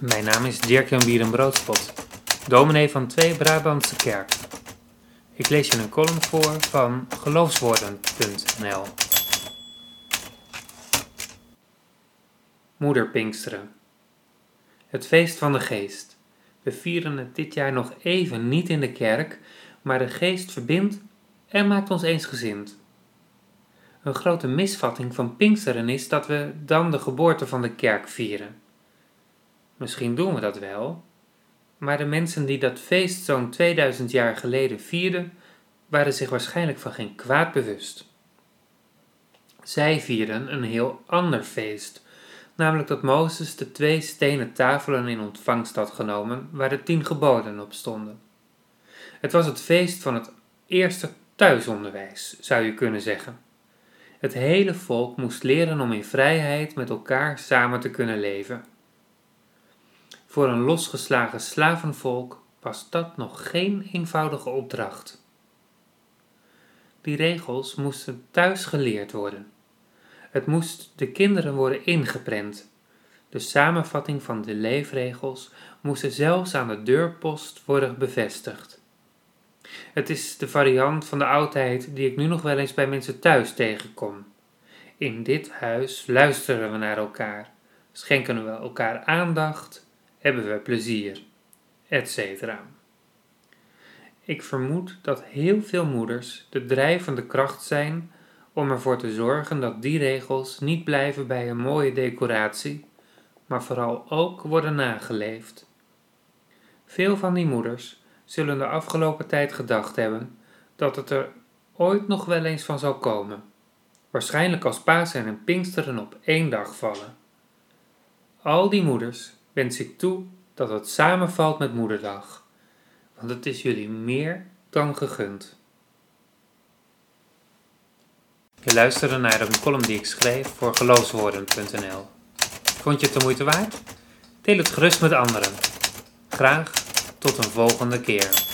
Mijn naam is Dirk-Jan Bierenbroodspot, dominee van Twee Brabantse Kerk. Ik lees je een column voor van geloofswoorden.nl. Moeder Pinksteren. Het feest van de geest. We vieren het dit jaar nog even niet in de kerk, maar de geest verbindt en maakt ons eensgezind. Een grote misvatting van Pinksteren is dat we dan de geboorte van de kerk vieren. Misschien doen we dat wel, maar de mensen die dat feest zo'n 2000 jaar geleden vierden, waren zich waarschijnlijk van geen kwaad bewust. Zij vierden een heel ander feest, namelijk dat Mozes de twee stenen tafelen in ontvangst had genomen waar de tien geboden op stonden. Het was het feest van het eerste thuisonderwijs, zou je kunnen zeggen. Het hele volk moest leren om in vrijheid met elkaar samen te kunnen leven. Voor een losgeslagen slavenvolk was dat nog geen eenvoudige opdracht. Die regels moesten thuis geleerd worden. Het moest de kinderen worden ingeprent. De samenvatting van de leefregels moest zelfs aan de deurpost worden bevestigd. Het is de variant van de oudheid die ik nu nog wel eens bij mensen thuis tegenkom. In dit huis luisteren we naar elkaar, schenken we elkaar aandacht hebben we plezier, etc. Ik vermoed dat heel veel moeders de drijvende kracht zijn om ervoor te zorgen dat die regels niet blijven bij een mooie decoratie, maar vooral ook worden nageleefd. Veel van die moeders zullen de afgelopen tijd gedacht hebben dat het er ooit nog wel eens van zal komen, waarschijnlijk als Pasen en Pinksteren op één dag vallen. Al die moeders wens ik toe dat het samenvalt met Moederdag, want het is jullie meer dan gegund. Je luisterde naar een column die ik schreef voor geloofswoorden.nl. Vond je het de moeite waard? Deel het gerust met anderen. Graag tot een volgende keer.